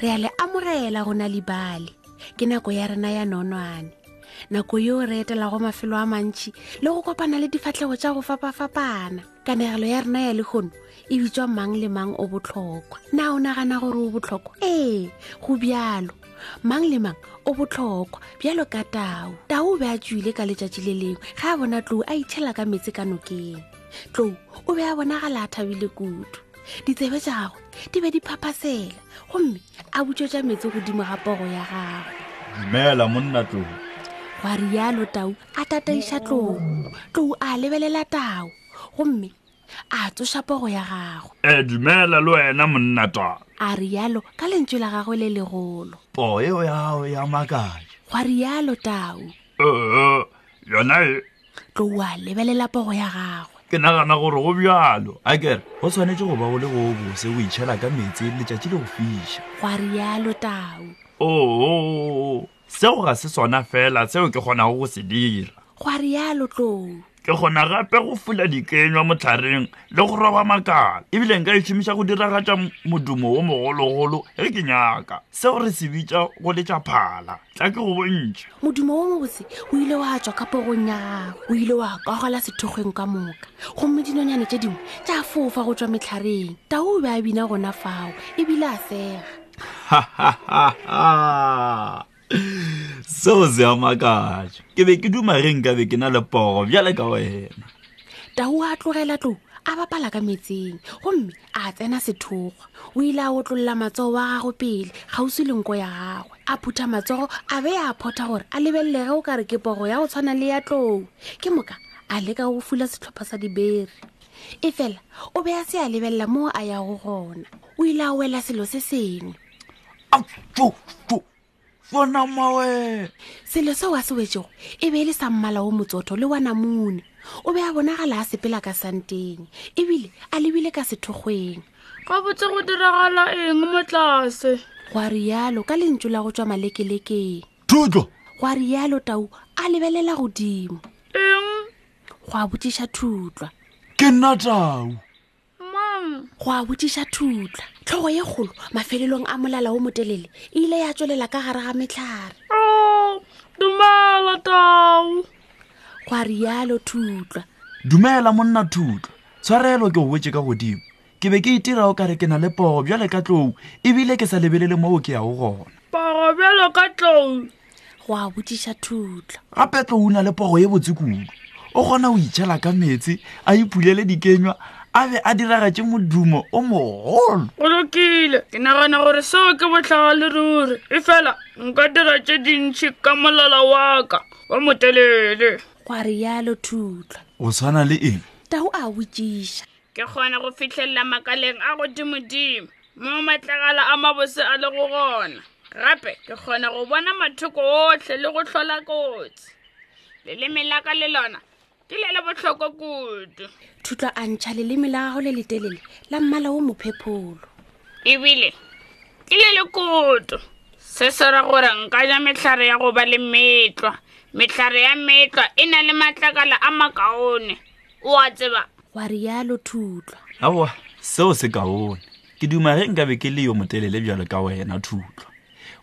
re a le amogela go na libale ke nako ya rena ya nonwane nako yo re etelago mafelo a mantšhi le go kopana le difatlhego tša go fapafapana kanegelo ya rena ya lekgono e bitswa mang le mang o botlhokwa na o nagana gore o botlhokwa ee go bjalo mang le mang o botlhokwa bjalo ka tau tau o be a tswile ka letšatši le lengwe ga a bona tlou a itšhela ka metse ka nokeng tlou o be a bonagala a thabile kudu ditsebe tša gagwe di be di phaphasela gomme a butswetša metsi godimo ga pogo ya gagwe dumela monna tlou gwa rialo tau a tataiša tlou tlou a lebelela tau gomme a tsoša pogo ya gagwe e dumela le wena monna twa a rialo ka lentswe la gagwe le legolo pogo eo ya gago ya makala gwa rialo tau ee yona e tloa lebelela pogo ya gagwe ke nagana gore go bjalo a kere go tshwanetse go ba go le go bose o itšhela ka metse letšatši le go fiša gwa rialo tau oo seo ga se sona fela seo ke kgonago go se dira gwa rialo tlou ke kgona gape go fula dikenywa motlhareng le go roba makala ebile nka e šomiša go diragatša modumo wo mogologolo ge ke nyaka seo re se bitša go letša phala tla ke go bontšha modumo wo mobotse o ile wa tswa ka pogong ya gagwe o ile wa kogela sethokgweng ka moka gomme dinonyane tše dingwe tša fofa go tswa metlhareng tao o be a bina gona fao ebile a sega seo se a makatša ke be ke duma ge nka be ke na le pogo bjale ka wena tau a tlogela tlou a bapala ka metseng gomme a tsena sethokgwa o ile a otlolola matsogo wa gago pele kgauswi le nko ya gagwe a phutha matsogo a be a photha gore a lebelelege o ka re ke pogo ya go tshwana le ya tlou ke moka a leka go fula setlhopha sa diberi e fela o be a se a lebelela moo a yago gona o ile a wela selo se sengwe bona mawe selo seo a se wetsego e be e le sa mmala o motsotho le wa namune o be a bonagala a sepela ka santeng ebile a lebile ka sethokgweng ga botse go diragala eng mo tlase gwa rialo ka lentšu la go tswa malekelekeng thutlo gwa rialo tau a lebelela godimo eng gwa botšiša thutlwa ke nna tau mang gwa botšiša thutlwa tlhogo ye kgolo mafelelong a molala wo motelele e ile ya tswelela ka gare ga metlhare o oh, dumela tau gwa rialo thutlwa dumela monna thutlwa Tshwarelo ke go botše ka godimo. Ke be ke itira o kare ke na le pogo bjale ka tlou ebile ke sa lebelele moo ke yago gona. Pogo bjalo ka tlou. Go a botšiša Thutla. Gape tlou o na le pogo ye botse kudu. O kgona go itšhela ka metse, a ipulele dikenywa, a be a diragatše modumo o mogolo go lokile ke nagana gore seo ke botlhaga le ruri e fela nka dira tše dintšhi ka molala waka wa motelele gwa rialo thutlwa o tshwana le eng tau a witšiša ke kgona go fitlhelela makaleng a godimodimo mo matlagala a mabose a le go gona gape ke kgona go bona mathoko otlhe le go tlhola kotsi leleme la ka le lona ke le le botlhoko kudu thutlwa a ntšha leleme la gago le letelele la mmala o mophepholo ebile ke le lekoto se se ra gore nka ja mehlare ya go ba le metlwa mehlare ya metlwa e na le matlakala a makaone o a tseba wa rialo thutlwa aowa seo se kaone ke duma ge nkabe ke le yo motelele bjalo ka wena thutlwa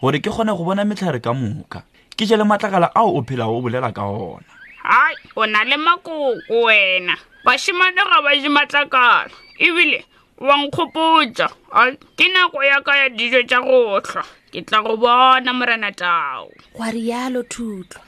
gore ke kgone go bona metlhare ka moka ke je le matlakala ao o phelago o bolela ka ona hai o na le makoko wena bašimane ga ba je matlakala ebile wa nkgopotsa ke nako ya ka ya dijo tša go hlwa ke tla go bona morena tao gwa rialo thutlwa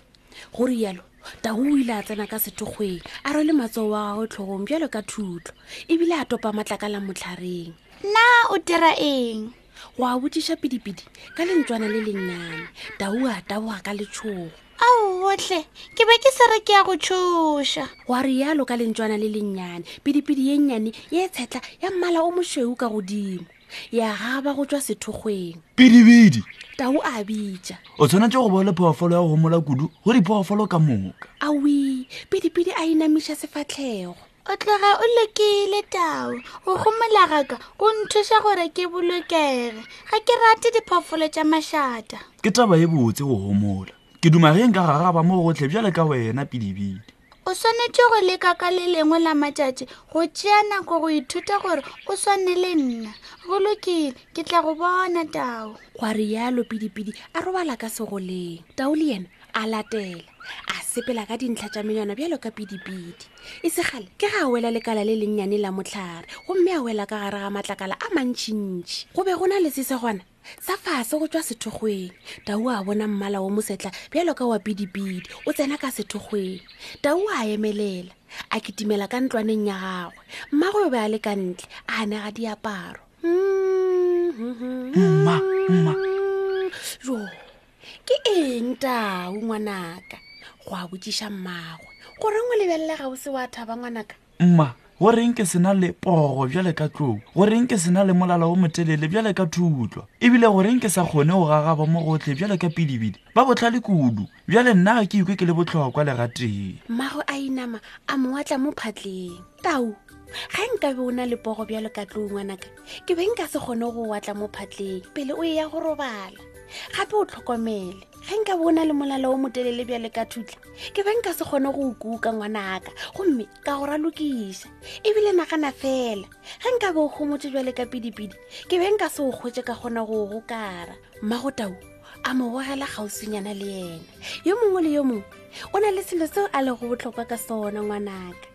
go rialo tao o ile a tsena ka setogweng a rwele matsogo wa gago tlhogong bjalo ka thutlwa ebile a topa matlakala motlhareng na o dira eng go a botšiša pidipidi ka lentswana le lennyane tau a taboga ka letshogo aogotlhe ke be ke sere ke ya go tšhoša gwa rialo ka lentswana le lennyane pidipidi ye nnyane ye tshetlha ya mmala o mošweu ka godimo ya gaba go tswa sethokgweng pidibidi tau a bitša o tshwanetse go ba le phoofolo ya go gomola kudu go diphoofolo ka moka awi pidipidi a inamiša sefatlhego o tloga o lokile tao go gomola gaka go nthuša gore ke bolokege ga ke rate diphoofolo tša mašata ke taba e botse go gomola ke duma ge nka gagaba mo gotlhe bjale ka wena pidibidi o swanetše go leka ka le lengwe la matšatši go tšea nako go ithuta gore o swane le nna go lokile ke tla go bona tao gwa rialo pidipidi a robala ka segoleng tao le yena a latela a sepela ka dintlha tša menwana bjalo ka pidipidi e segale ke ga a wela lekala le lennyane la motlhare gomme a wela ka gare ga matlakala a mantšintši go be go na le se se gona sa fase go tswa sethokgweng tau a bona mmala wo mosetla bjalo ka wa pidipidi o tsena ka sethokgweng tau a emelela a kitimela ka ntlwaneng ya gagwe mmago o be a le ka ntle a anega diaparo mma mma jo ke eng tau ngwanaka go a botšiša mmagwe gore ngwe lebelele ga o se wa thaba ngwanaka mma go reng ke sena le pogo bjale ka tlou go reng ke sena le molala wo motelele bjale ka thutlwa ebile go reng ke sa kgone go gagaba mo gotlhe bjale ka pidibidi ba botlhale kudu bjale nna ga ke ikwe ke le botlhokwa legatee mmago a inama a mowatla mo phatleng tau ga nkabe o na le pogo bjalo ka tlou ngwanaka ke be nka se kgone go watla mo phatleng pele o e ya go robala gape o tlhokomele ge nkabe o na le molala o motelele bjale ka thutla ke be nka se kgone go o kuka ngwanaka gomme ka go ralokisa ebile nagana fela ge nkabe o gomotse bjale ka pidipidi ke be nka se o kgwetse ka kgona go o gokara mmagotau a mo bogela kgauswinyana le yena yo mongwe le yo mongwe o na le selo seo a lego botlhokwa ka sona ngwanaka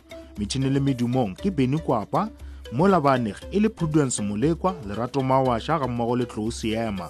metšhini le medumong ke beny kwapa mola baanegi e le prudence molekwa lerato mawasha ga mmogo le tlou seema